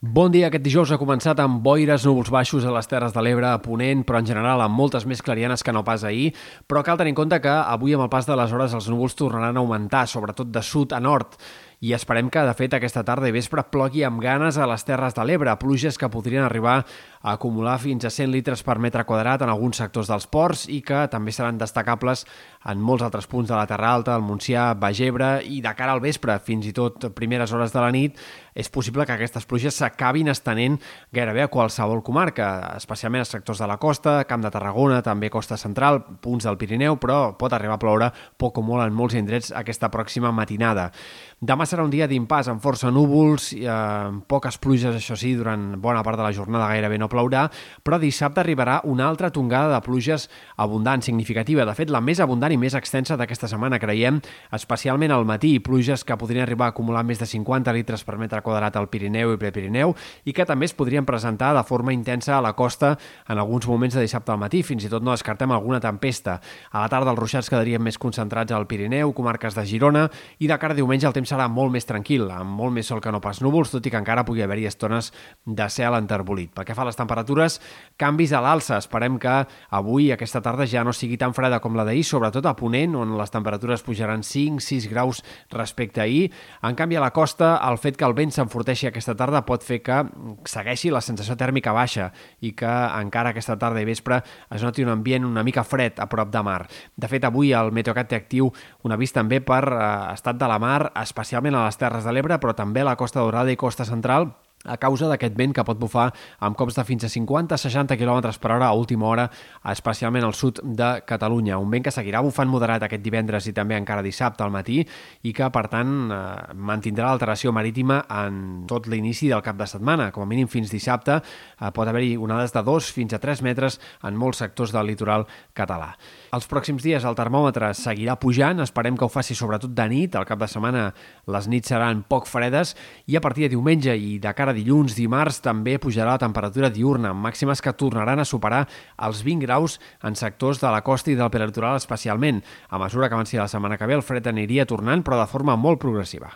Bon dia. Aquest dijous ha començat amb boires, núvols baixos a les Terres de l'Ebre, a Ponent, però en general amb moltes més clarianes que no pas ahir. Però cal tenir en compte que avui, amb el pas de les hores, els núvols tornaran a augmentar, sobretot de sud a nord i esperem que, de fet, aquesta tarda i vespre plogui amb ganes a les Terres de l'Ebre, pluges que podrien arribar a acumular fins a 100 litres per metre quadrat en alguns sectors dels ports i que també seran destacables en molts altres punts de la Terra Alta, el Montsià, Bagebre i de cara al vespre, fins i tot primeres hores de la nit, és possible que aquestes pluges s'acabin estenent gairebé a qualsevol comarca, especialment a sectors de la costa, Camp de Tarragona, també costa central, punts del Pirineu, però pot arribar a ploure poc o molt en molts indrets aquesta pròxima matinada. Demà serà un dia d'impàs amb força núvols, eh, poques pluges, això sí, durant bona part de la jornada gairebé no plourà, però dissabte arribarà una altra tongada de pluges abundant, significativa. De fet, la més abundant i més extensa d'aquesta setmana, creiem, especialment al matí, pluges que podrien arribar a acumular més de 50 litres per metre quadrat al Pirineu i Prepirineu i que també es podrien presentar de forma intensa a la costa en alguns moments de dissabte al matí. Fins i tot no descartem alguna tempesta. A la tarda els ruixats quedarien més concentrats al Pirineu, comarques de Girona, i de cara a diumenge el temps serà molt més tranquil, amb molt més sol que no pas núvols, tot i que encara pugui haver-hi estones de cel enterbolit. Pel que fa a les temperatures, canvis a l'alça. Esperem que avui, aquesta tarda, ja no sigui tan freda com la d'ahir, sobretot a Ponent, on les temperatures pujaran 5-6 graus respecte a ahir. En canvi, a la costa, el fet que el vent s'enforteixi aquesta tarda pot fer que segueixi la sensació tèrmica baixa i que encara aquesta tarda i vespre es noti un ambient una mica fred a prop de mar. De fet, avui el Meteocat té actiu un avís també per eh, estat de la mar, especialment a les Terres de l'Ebre, però també a la Costa Dorada i Costa Central, a causa d'aquest vent que pot bufar amb cops de fins a 50-60 km per hora a última hora, especialment al sud de Catalunya. Un vent que seguirà bufant moderat aquest divendres i també encara dissabte al matí i que, per tant, eh, mantindrà l'alteració marítima en tot l'inici del cap de setmana. Com a mínim fins dissabte eh, pot haver-hi onades de 2 fins a 3 metres en molts sectors del litoral català. Els pròxims dies el termòmetre seguirà pujant, esperem que ho faci sobretot de nit, al cap de setmana les nits seran poc fredes i a partir de diumenge i de cara encara dilluns, dimarts, també pujarà la temperatura diurna, amb màximes que tornaran a superar els 20 graus en sectors de la costa i del peritoral especialment. A mesura que avanci la setmana que ve, el fred aniria tornant, però de forma molt progressiva.